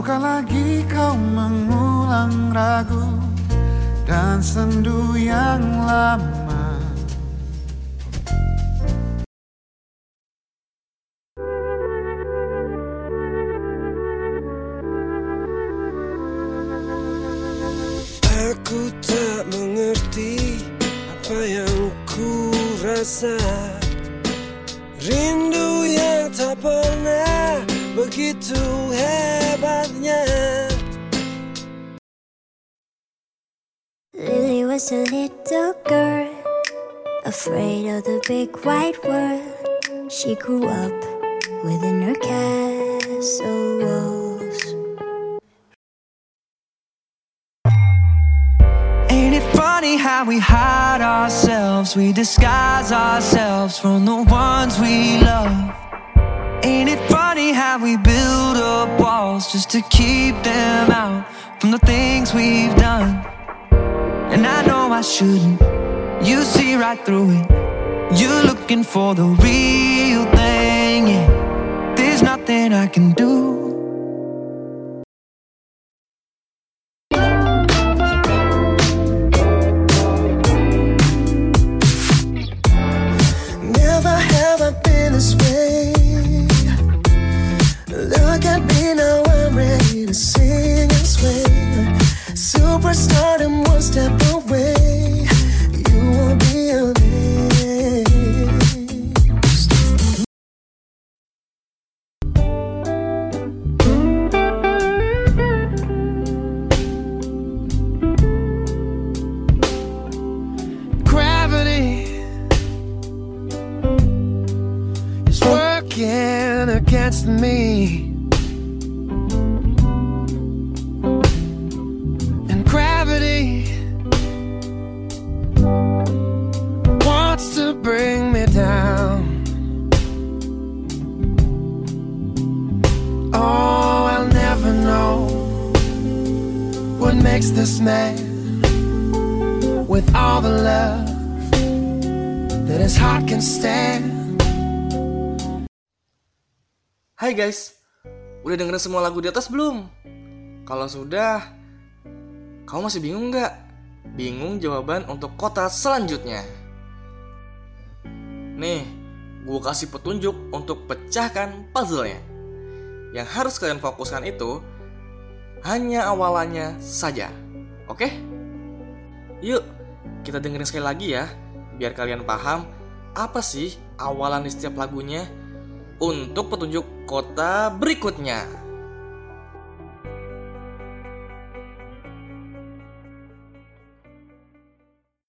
Maukah lagi kau mengulang ragu dan sendu yang lama. Aku tak mengerti apa yang ku rasa. Rindu yang tak pernah begitu hebatnya Lily was a little girl, afraid of the big wide world. She grew up within her castle walls. Ain't it funny how we hide ourselves? We disguise ourselves from the ones we love. Ain't it funny how we build up walls just to keep them out from the things we've done? And I know I shouldn't. You see right through it. You're looking for the real thing. Yeah. There's nothing I can do. Never have I been this way to sing and sway. Superstardom one step away. You won't be amazed. Gravity is working against me. Makes this man with all the love that his heart can stand. Hai guys, udah dengerin semua lagu di atas belum? Kalau sudah, kamu masih bingung nggak? Bingung jawaban untuk kota selanjutnya? Nih, gue kasih petunjuk untuk pecahkan puzzle-nya. Yang harus kalian fokuskan itu hanya awalannya saja. Oke? Yuk, kita dengerin sekali lagi ya, biar kalian paham apa sih awalan di setiap lagunya untuk petunjuk kota berikutnya.